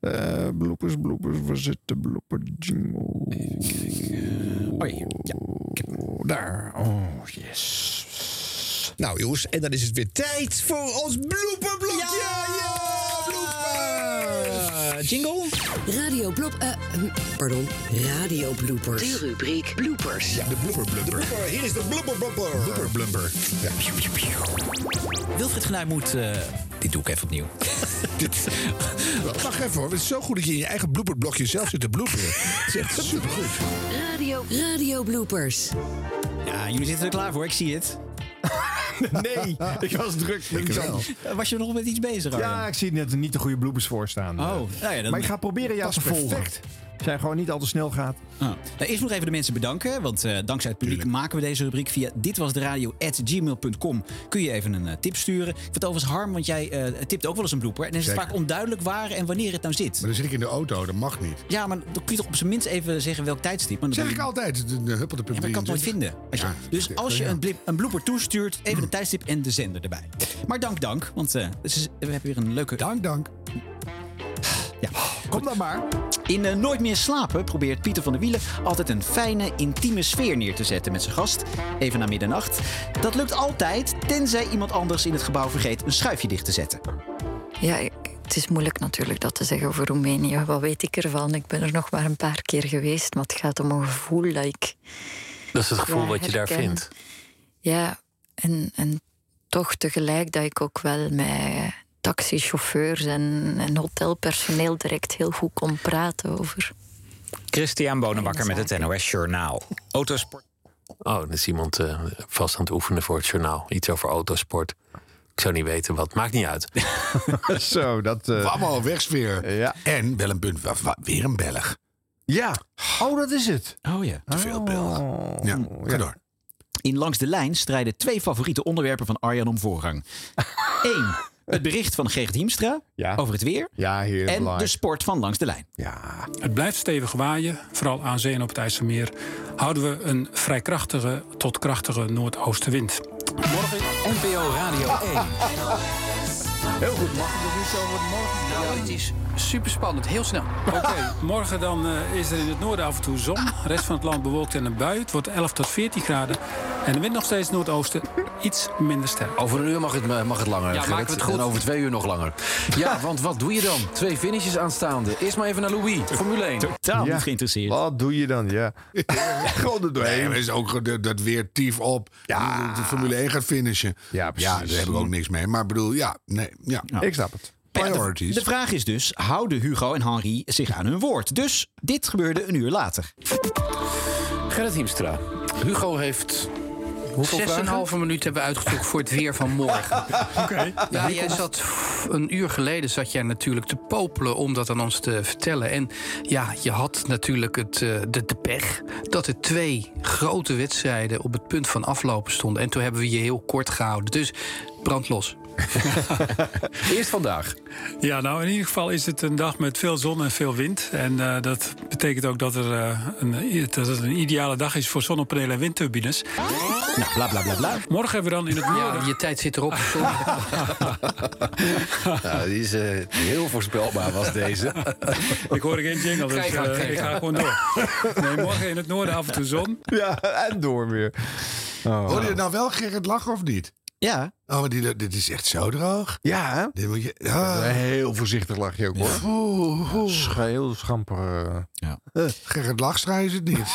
Eh, bloopers, bloopers, waar zit de blooper jingle? Hier. Ja. Daar. Oh, yes. Nou jongens, en dan is het weer tijd voor ons blooperblokje. Ja, blooper. Eh, jingle? Radio Blop... eh, hm, pardon, Radio Bloopers. De rubriek Bloopers. Ja, de blooper blumper. Hier is de blooper blumper. Blooper blumper. Ja. Wilfried Genuij moet... eh, dit doe ik even opnieuw. Wacht even hoor, het is zo goed dat je in je eigen blooperblokje zelf zit te bloeperen. Het is echt supergoed. Radio, Radio Bloopers. Ja, jullie zitten er klaar voor, ik zie het. Nee, ik was druk. Eh, Was je nog met iets bezig, Arjan? Ja, ik zie net niet de goede bloopers voor staan. Oh, nou ja, dan- Maar ik ga proberen jou te Past volgen. perfect. Jij gewoon niet al te snel gaat. Nou, eerst nog even de mensen bedanken. Want eh, dankzij het publiek maken we deze rubriek via ditwasderadio.gmail.com. Kun je even een eh, tip sturen. Ik vind het overigens harm, want jij eh, tipt ook wel eens een blooper. En dan is het Zeker. vaak onduidelijk waar en wanneer het nou zit. Maar dan zit ik in de auto, dat mag niet. Ja, maar dan kun je toch op zijn minst even zeggen welk tijdstip. Maar dan Zeg ik altijd, de, de huppelde Ja, maar ik kan het nooit vinden. Als je- Ja, dus als je ja. een, blip, een blooper toestuurt, even de tijdstip en de zender erbij. Maar dank, dank. Want eh, we hebben weer een leuke... Dank, dank. Ja. Kom dan maar. In eh, Nooit meer slapen probeert Pieter van der Wielen altijd een fijne, intieme sfeer neer te zetten met zijn gast. Even na middernacht. Dat lukt altijd, tenzij iemand anders in het gebouw vergeet een schuifje dicht te zetten. Ja, het is moeilijk natuurlijk dat te zeggen over Roemenië. Wat weet ik ervan? Ik ben er nog maar een paar keer geweest, maar het gaat om een gevoel dat ik... Dat is het gevoel Ja, wat je daar vindt. Ja, en, en toch tegelijk dat ik ook wel met taxichauffeurs en, en hotelpersoneel direct heel goed kon praten over... Christian Bonenbakker met het NOS Journaal. Autosport. Oh, dan is iemand eh, vast aan het oefenen voor het journaal. Iets over autosport. Ik zou niet weten wat. Maakt niet uit. Zo, dat... eh, Allemaal wegsfeer. Ja. En wel een punt, weer een Belg. ja. Oh, dat is het. Oh ja. Te veel Belgen. Oh. Ja, ga door. In Langs de Lijn strijden twee favoriete onderwerpen van Arjan om voorrang. Eén, het bericht van Gerrit Hiemstra Ja. over het weer. Ja, heer. En de sport van Langs de Lijn. Ja. Het blijft stevig waaien, vooral aan zee en op het IJsselmeer. Houden we een vrij krachtige tot krachtige noordoostenwind. Morgen NPO Radio 1. Heel goed. Mag ik nog over het morgen? Nou, het is super spannend. Heel snel. Oké, morgen dan eh, is er in het noorden af en toe zon. De rest van het land bewolkt en een bui. Het wordt 11 tot 14 graden. En de wind nog steeds noordoosten, iets minder sterk. Over een uur mag het, mag het langer. Ja, maken we het goed. En over twee uur nog langer. Ja, want wat doe je dan? Twee finishes aanstaande. Eerst maar even naar Louis, Formule 1. Totaal Ja. niet geïnteresseerd. Wat doe je dan? Ja. Gewoon er Nee, doorheen. er is ook de- dat weer tief op. Ja. De Formule 1 gaat finishen. Ja, precies. Ja, daar heb ik ook niks mee. Maar ik bedoel, ja, nee, ja. Ik snap het. Priorities. De vraag is dus, houden Hugo en Henri zich aan hun woord? Dus dit gebeurde een uur later. Gerrit Hiemstra. Hugo heeft... Hoeveel Zes en een vragen? halve minuut hebben we uitgezocht voor het weer van morgen. Ja, jij zat een uur geleden zat jij natuurlijk te popelen om dat aan ons te vertellen. En ja, je had natuurlijk het, eh, de, de pech dat er twee grote wedstrijden op het punt van aflopen stonden. En toen hebben we je heel kort gehouden. Dus brand los. Eerst vandaag. Ja, nou in ieder geval is het een dag met veel zon en veel wind. En eh, dat betekent ook dat, er, eh, een, dat het een ideale dag is voor zonnepanelen en windturbines. Nou, bla bla bla bla. Morgen hebben we dan in het noorden... Ja, je tijd zit erop. Ja, die is eh, heel voorspelbaar was deze. Ik hoor geen jingle, dus ga ik ga gewoon door. Nee, morgen in het noorden af en toe zon. Ja, en door weer. Oh. Hoorde je nou wel Gerrit lachen of niet? Ja, Oh, maar die, dit is echt zo droog. Ja, hè? Dit moet je... ah. Heel voorzichtig lach je ook hoor. Oeh, oeh. Sch- Heel schamper. eh. Eh, Gerrit Lachstra is het niet.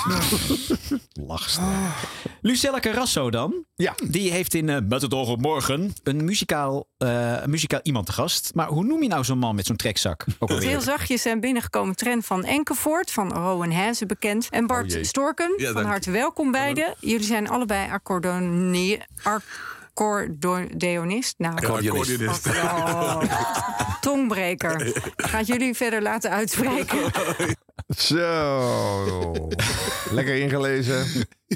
Lucella Carrasso dan. Ja. Die heeft in eh, Met het oog op morgen een muzikaal, eh, een muzikaal iemand te gast. Maar hoe noem je nou zo'n man met zo'n trekzak? Ook alweer? Heel zachtjes zijn binnengekomen Trent van Enkevoort, van Rowan Hazen bekend. En Bart Oh. Storken, Ja, van harte welkom beiden. Jullie zijn allebei accordone- accordeonist. Nou, Accordeonist. oh, tongbreker. Gaat jullie verder laten uitspreken. Zo. Lekker ingelezen.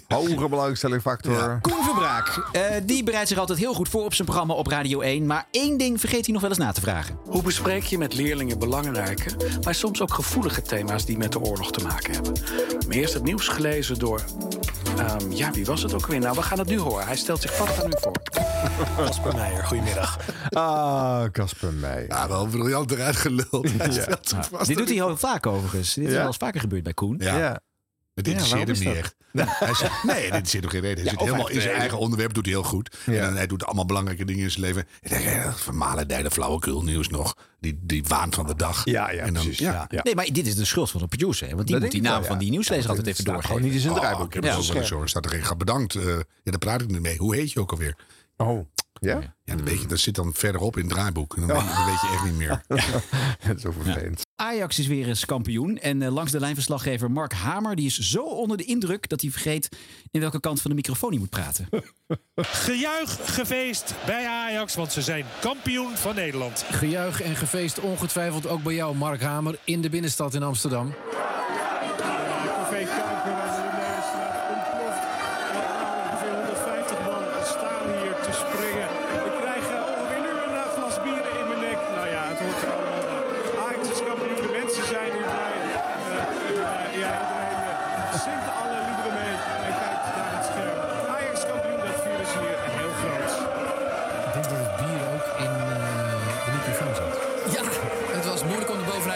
Hoge belangstellingfactor. Koen Verbraak. eh, die bereidt zich altijd heel goed voor op zijn programma op Radio 1. Maar één ding vergeet hij nog wel eens na te vragen. Hoe bespreek je met leerlingen belangrijke, maar soms ook gevoelige thema's die met de oorlog te maken hebben? Maar eerst het nieuws gelezen door Ehm, ja, wie was het ook weer? Nou, we gaan het nu horen. Hij stelt zich vast aan u voor. Casper Meijer, goedemiddag. Ah, Casper Meijer. Ja, wel briljant eruit geluld. Hij Ja. stelt zich vast Dit doet hij heel vaak overigens. Dit is wel eens vaker gebeurd bij Koen. Ja. Ja. Het Ja, interesseert waarom hem niet dat? echt. Hij zegt, nee, dit zit nog geen reden. Hij Ja, zit helemaal in zijn eigen onderwerp, doet hij heel goed. Ja. En dan, hij doet allemaal belangrijke dingen in zijn leven. Ik denk, ja, vermalen de flauwekul nieuws nog. Die, die waan van de dag. Ja, ja, en dan, precies. Ja. Ja. Ja. Nee, maar dit is de schuld van de producer. hè, Want die Dat moet die naam wel, van ja. die nieuwslezer Ja, altijd even doorgeven. gewoon niet in zijn Oh, draaiboek. ik heb Ja. Staat er geen bedankt. eh, ja, daar praat ik niet mee. Hoe heet je ook alweer? Oh, ja? Ja, dan weet je, dat zit dan verderop in het draaiboek. En dan, weet, je, dan weet je echt niet meer. Dat is zo vervelend. Ajax is weer eens kampioen. En eh, langs de lijnverslaggever Mark Hamer... die is zo onder de indruk dat hij vergeet... in welke kant van de microfoon hij moet praten. Gejuich, gefeest bij Ajax, want ze zijn kampioen van Nederland. Gejuich en gefeest ongetwijfeld ook bij jou, Mark Hamer, in de binnenstad in Amsterdam.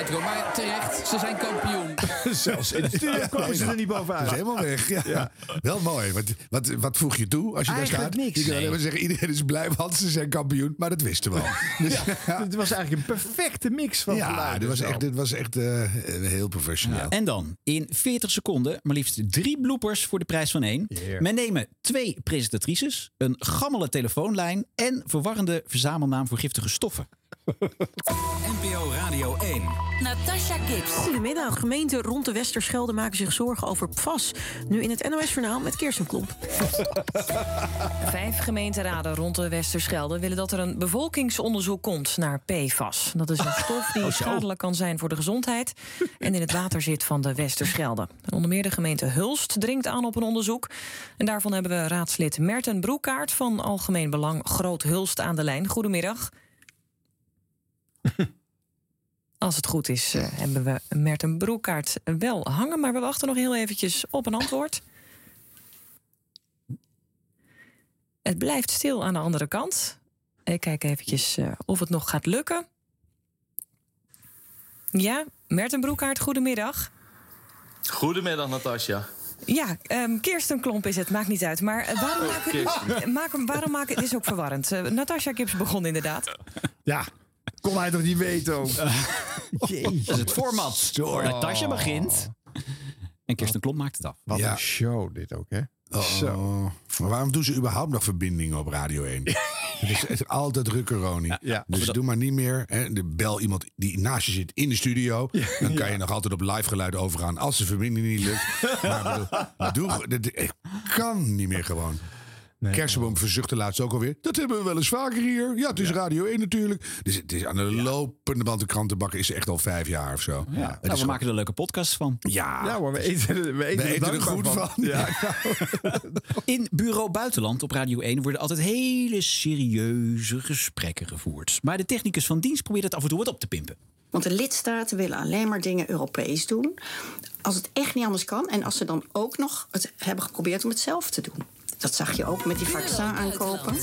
Komen. Maar terecht, ze zijn kampioen. Zelfs in de studio komen ze er niet Dat bovenuit. is helemaal weg. Ja. Wel mooi. Wat, wat, wat voeg je toe als je daar Eigenlijk staat? niks. Je kan alleen Nee. maar zeggen, iedereen is blij, want ze zijn kampioen. Maar dat wisten we al. Dus, ja, Het was eigenlijk een perfecte mix van ja, geluiden dit was echt, dit was echt eh, heel professioneel. En dan in 40 seconden maar liefst drie bloopers voor de prijs van één. Yeah. Men nemen twee presentatrices, een gammele telefoonlijn... en verwarrende verzamelnaam voor giftige stoffen. NPO Radio 1. Natasha Gibbs. Goedemiddag. Gemeenten rond de Westerschelde maken zich zorgen over PFAS. Nu in het NOS-journaal met Kirsten Klomp. Vijf gemeenteraden rond de Westerschelde willen dat er een bevolkingsonderzoek komt naar PFAS. Dat is een stof die schadelijk kan zijn voor de gezondheid en in het water zit van de Westerschelde. En onder meer de gemeente Hulst dringt aan op een onderzoek. En daarvan hebben we raadslid Merten Broekaart van Algemeen Belang Groot Hulst aan de lijn. Goedemiddag. Als het goed is, eh, hebben we Merten Broekaart wel hangen, maar we wachten nog heel eventjes op een antwoord. Het blijft stil aan de andere kant. Ik kijk eventjes eh, of het nog gaat lukken. Ja, Merten Broekaart, goedemiddag. Goedemiddag, Natasja. Ja, ehm Kirsten Klomp is het, maakt niet uit. Maar eh, waarom maken maak, waarom maken... Het is ook verwarrend. Natasja Gibbs begon inderdaad. Ja, kon hij toch niet weten ook? Jezus. Dat is het format. Natasja begint. En Kirsten Klomp maakt het af. Wat Ja. een show dit ook, hè? Oh. Maar waarom doen ze überhaupt nog verbindingen op Radio 1? Het is, het is altijd rukkeronie. Ja. Dus doe maar niet meer. Hè, de bel iemand die naast je zit in de studio. Dan kan je nog altijd op live geluid overgaan als de verbinding niet lukt. maar bedoel, doe, kan niet meer gewoon. Kersenboom verzuchtte laatst ook alweer. Dat hebben we wel eens vaker hier. Ja, het is Radio 1 natuurlijk. Dus het is aan de lopende band de krantenbakken is echt al vijf jaar of zo. Ja. Nou, we gewoon- maken er leuke podcast van. Ja, Ja, maar we eten, we eten, we eten er goed van. Ja. In Bureau Buitenland op Radio 1 worden altijd hele serieuze gesprekken gevoerd. Maar de technicus van dienst probeert het af en toe wat op te pimpen. Want de lidstaten willen alleen maar dingen Europees doen. Als het echt niet anders kan. En als ze dan ook nog het hebben geprobeerd om het zelf te doen. Dat zag je ook met die vaccin aankopen.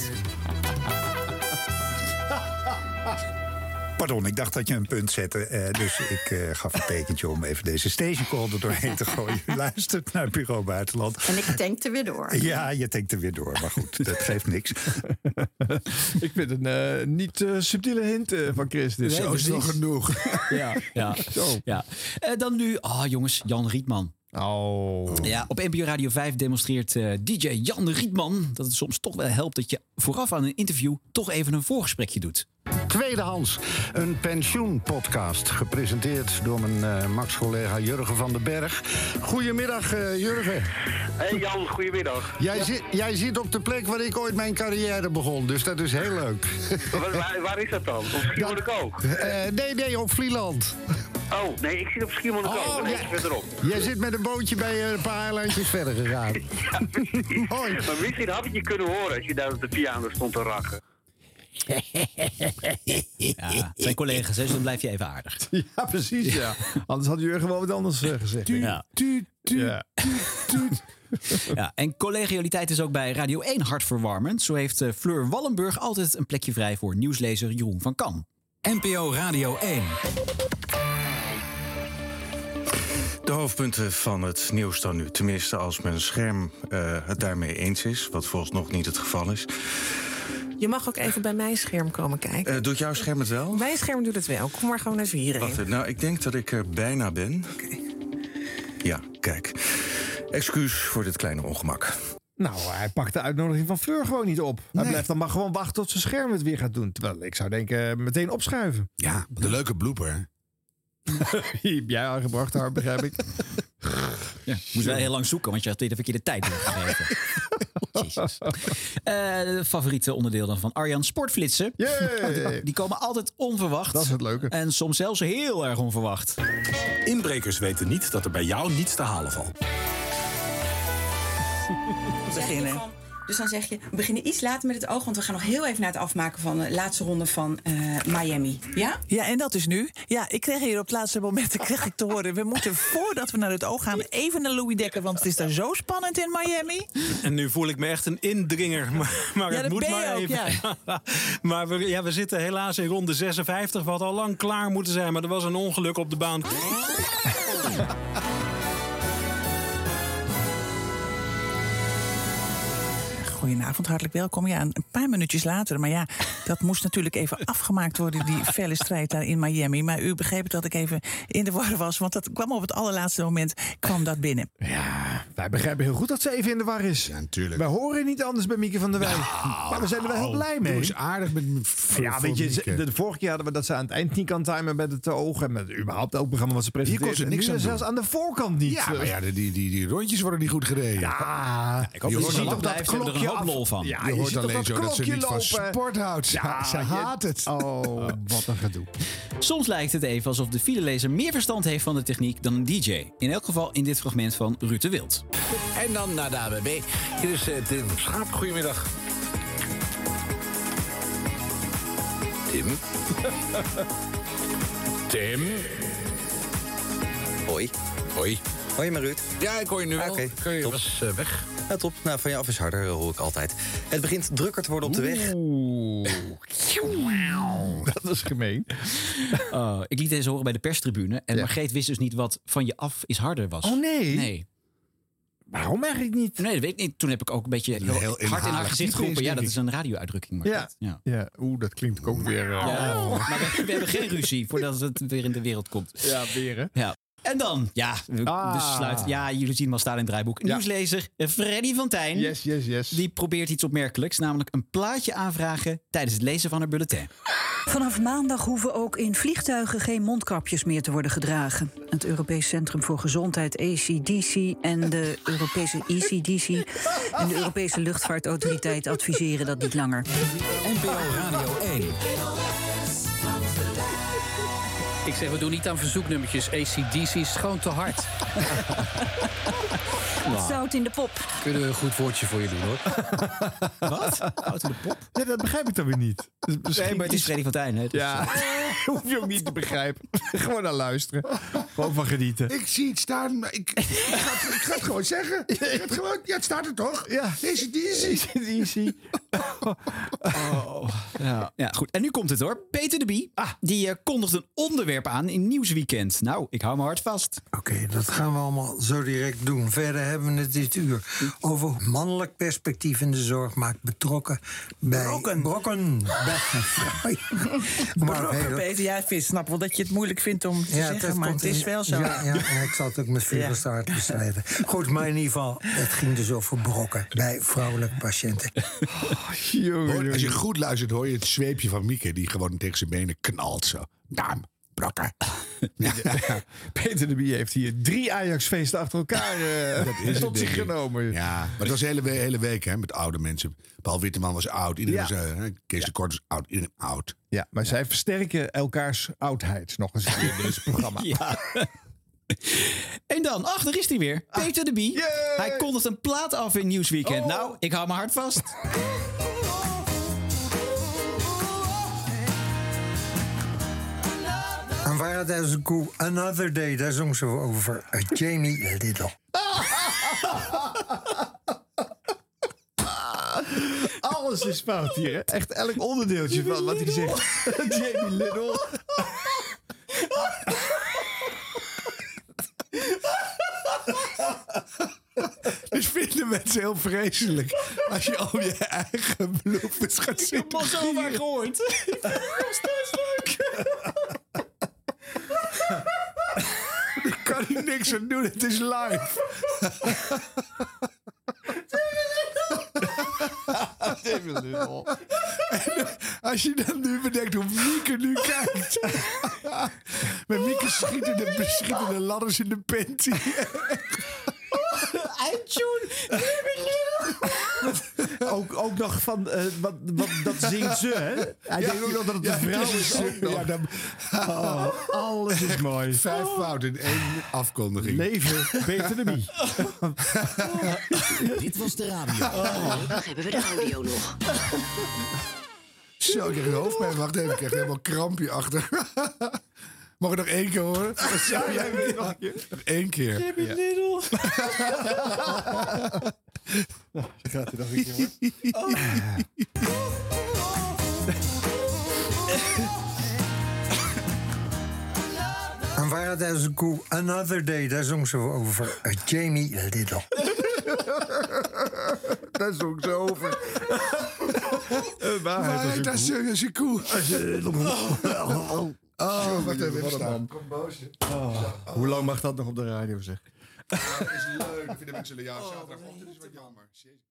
Pardon, ik dacht dat je een punt zette. eh, dus ik eh, gaf een tekentje om even deze stationcall er doorheen te gooien. U luistert naar Bureau Buitenland. En ik tankte weer door. Ja, je denkt er weer door. Maar goed, dat geeft niks. Ik vind een eh, niet subtiele hint van Chris. dit. Zo is het wel genoeg. Ja, ja. ja. Eh, dan nu, ah jongens, Jan Rietman. Oh. Ja, op NPO Radio 5 demonstreert eh, DJ Jan Rietman dat het soms toch wel helpt dat je vooraf aan een interview toch even een voorgesprekje doet. Tweedehands, een pensioenpodcast. Gepresenteerd door mijn eh, Max-collega Jurgen van den Berg. Goedemiddag, eh, Jurgen. Hey Jan, goedemiddag. Jij, zit, jij zit op de plek waar ik ooit mijn carrière begon, dus dat is heel leuk. Waar, waar, waar is dat dan? Op Schiermonnikoog? Eh, nee, nee, op Vlieland. Oh, nee, ik zit op Schiermonnikoog. Oh, Oh, ja. verderop. Jij zit met een bootje bij eh, een paar eilandjes verder gegaan. Maar misschien had ik je kunnen horen als je daar op de piano stond te rachen. Ja, het zijn collega's, dus dan blijf je even aardig. Ja, precies, ja. Anders had Jurgen wel wat anders eh, gezegd. Ja. Tuut, tuut, Ja. tuut. Ja, en collegialiteit is ook bij Radio 1 hartverwarmend. Zo heeft eh, Fleur Wallenburg altijd een plekje vrij voor nieuwslezer Jeroen van Kam. NPO Radio 1. De hoofdpunten van het nieuws dan nu. Tenminste, als mijn scherm eh, het daarmee eens is. Wat volgens nog niet het geval is. Je mag ook even bij mijn scherm komen kijken. Eh, doet jouw scherm het wel? Mijn scherm doet het wel. Kom maar gewoon even hierheen. Wacht, even. nou, ik denk dat ik er bijna ben. Ja, kijk. Excuus voor dit kleine ongemak. Nou, hij pakt de uitnodiging van Fleur gewoon niet op. Hij Nee. blijft dan maar gewoon wachten tot zijn scherm het weer gaat doen. Terwijl ik zou denken, meteen opschuiven. Ja, wat een leuke blooper. Die heb jij aangebracht, Harm, begrijp ik. Ja, moest wel heel lang zoeken, want je had weer de verkeerde tijd doorgegeven. Jezus. Eh, favoriete onderdeel dan van Arjan, sportflitsen. Die komen altijd onverwacht. Dat is het leuke. En soms zelfs heel erg onverwacht. Inbrekers weten niet dat er bij jou niets te halen valt. beginnen. Dus dan zeg je, we beginnen iets later met het oog, want we gaan nog heel even naar het afmaken van de laatste ronde van eh, Miami. Ja? Ja, en dat is nu. Ja, ik kreeg hier op het laatste moment kreeg ik te horen... we moeten voordat we naar het oog gaan even naar Louis Dekker... want het is daar zo spannend in Miami. En nu voel ik me echt een indringer. Maar, maar Ja, het moet maar ook, even. maar we, ja, we zitten helaas in ronde 56. Wat al lang klaar moeten zijn. Maar er was een ongeluk op de baan. Goedenavond, hartelijk welkom. Ja, een paar minuutjes later. Maar ja, dat moest natuurlijk even afgemaakt worden, die felle strijd daar in Miami. Maar u begreep dat ik even in de war was, want dat kwam op het allerlaatste moment kwam dat binnen. Ja, wij begrijpen heel goed dat ze even in de war is. Ja, natuurlijk. Wij horen niet anders bij Mieke van der Wij. maar we zijn er wel heel blij mee. Eens aardig met ja, weet je, de, vorige keer hadden we dat ze aan het eind niet kan timen met het oog en met überhaupt elk programma wat ze Hier presenteert. kon ze En niks nu aan zelfs aan de voorkant niet. Ja, maar ja, die, die, die, die rondjes worden niet goed gereden. Ja, ik hoop Je dat hoort ze alleen lol van. Ja, je, je hoort alleen dat zo dat ze niet van sport houdt. Ze, Ja, ze haat het. Oh, wat een gedoe. Soms lijkt het even alsof de filelezer meer verstand heeft van de techniek dan een DJ. In elk geval in dit fragment van Ruud de Wild. En dan naar de AWB. Hier is eh, Tim Schaap. Goedemiddag. Tim. Tim. Hoi. Hoi. Hoi, maar Ruud. Ja, ik hoor je nu wel. Oké, Kun je top. was eh, weg. Ja, top. Nou, van je af is harder, hoor ik altijd. Het begint drukker te worden op de weg. Oeh. Dat is gemeen. Oh, ik liet deze horen bij de perstribune. En Margreet wist dus niet wat van je af is harder was. Oh, nee? Nee. Waarom eigenlijk niet? Nee, dat weet ik niet. Toen heb ik ook een beetje heel, heel hard in haar gezicht geroepen. Ja, dat is een radio-uitdrukking. Ja. Ja. ja, oeh, dat klinkt ook weer... eh, Ja, oh. Maar we, we hebben geen ruzie voordat het weer in de wereld komt. Ja, weer hè? Ja. En dan, ja, we Ah. besluiten. Ja, jullie zien hem al staan in het draaiboek. Ja. Nieuwslezer eh, Freddy van Tijn. Yes, yes, yes. Die probeert iets opmerkelijks, namelijk een plaatje aanvragen tijdens het lezen van haar bulletin. Vanaf maandag hoeven ook in vliegtuigen geen mondkapjes meer te worden gedragen. Het Europees Centrum voor Gezondheid, ACDC, en de Europese ECDC en de Europese Luchtvaartautoriteit adviseren dat niet langer. NPO Radio 1. Ik zeg, we doen niet aan verzoeknummertjes. ACDC is gewoon te hard. Zout in de pop. Kunnen we een goed woordje voor je doen, hoor. Wat? Zout in de pop? Ja, dat begrijp ik dan weer niet. Dus misschien Nee, maar het is Freddy van Tijn. Hè? Dus, Ja, hoef je ook niet te begrijpen. Gewoon naar luisteren. Gewoon van genieten. Ik zie het staan, maar ik, ik, ga, het, ik ga het gewoon zeggen. Ik ga het, gewoon, ja, het staat er toch? Ja. Deze die is Easy. Oh, ja. ja, goed. En nu komt het hoor. Peter de Bie, ah, die eh, kondigt een onderwerp aan in Nieuwsweekend. Nou, ik hou me hard vast. Oké, dat gaan we allemaal zo direct doen. Verder hebben we het dit uur over mannelijk perspectief in de zorg maakt betrokken bij brokken. brokken bij heel- Peter, ja, ik snap wel dat je het moeilijk vindt om te zeggen, maar het is in- wel zo. Ja, ja, ja, ik zal het ook met vuur Ja. en staart beschrijven. Goed, maar in ieder geval, het ging dus over brokken bij vrouwelijke patiënten. Hoor, als je goed luistert, hoor je het zweepje van Mieke... die gewoon tegen zijn benen knalt zo. Naam, brakker. Peter de Bie heeft hier drie Ajax-feesten achter elkaar eh, Dat is het, tot zich genomen. Ja, maar het was de hele, we- hele week hè, met oude mensen. Paul Witteman was oud. Iedereen Ja. was, eh, hè, Kees de Kort was oud. Iedereen oud. Ja, maar zij versterken elkaars oudheid nog eens in deze programma. Ja. En dan, ach, daar is hij weer. Peter de Bie. Hij kondigt een plaat af in Nieuwsweekend. Nou, ik hou me hard vast. waren tijdens een koe Another Day. Daar zong ze over eh, Jamie Little. Alles is fout hier. Echt elk onderdeeltje van wat hij zegt. Jamie Little. Dus vinden mensen heel vreselijk als je al je eigen bloed gaat zitten. Ik heb pas al gehoord. Dat is leuk. Aan doen, het is live. En als je dan nu bedenkt hoe Mieke nu kijkt. Met Mieke schieten de, schieten de ladders in de panty. Eindtune. Ook, ook nog van, eh, wat, wat, dat zingt ze, hè? Hij denkt ook nog dat het een vrouw is. ook nog. Ja, dan, Oh, alles is mooi. Vijf fouten in één afkondiging. Leven, beter dan wie. Dit was de radio. Nog hebben we de audio nog. Zo, ik krijg een hoofdpijn. Wacht even, ik krijg helemaal een krampje achter. Mag ik nog één keer horen? Ja, jij weet nog een keer. Nog één keer. Jimmy Ja. Little. Zo gaat het nog een keer, hoor. En waar het als een koe Another Day, daar zong ze over eh, Jamie Little. Daar zong ze over. waarheid Waar, als een daar koe. een koe. Oh, wacht even, Wat even een staan. man. Kom boos. Oh, Hoe lang mag dat nog op de radio, zeg? Ah, dat is leuk. Dat vinden mensen ja, zaterdagochtend is wat jammer. Jezus.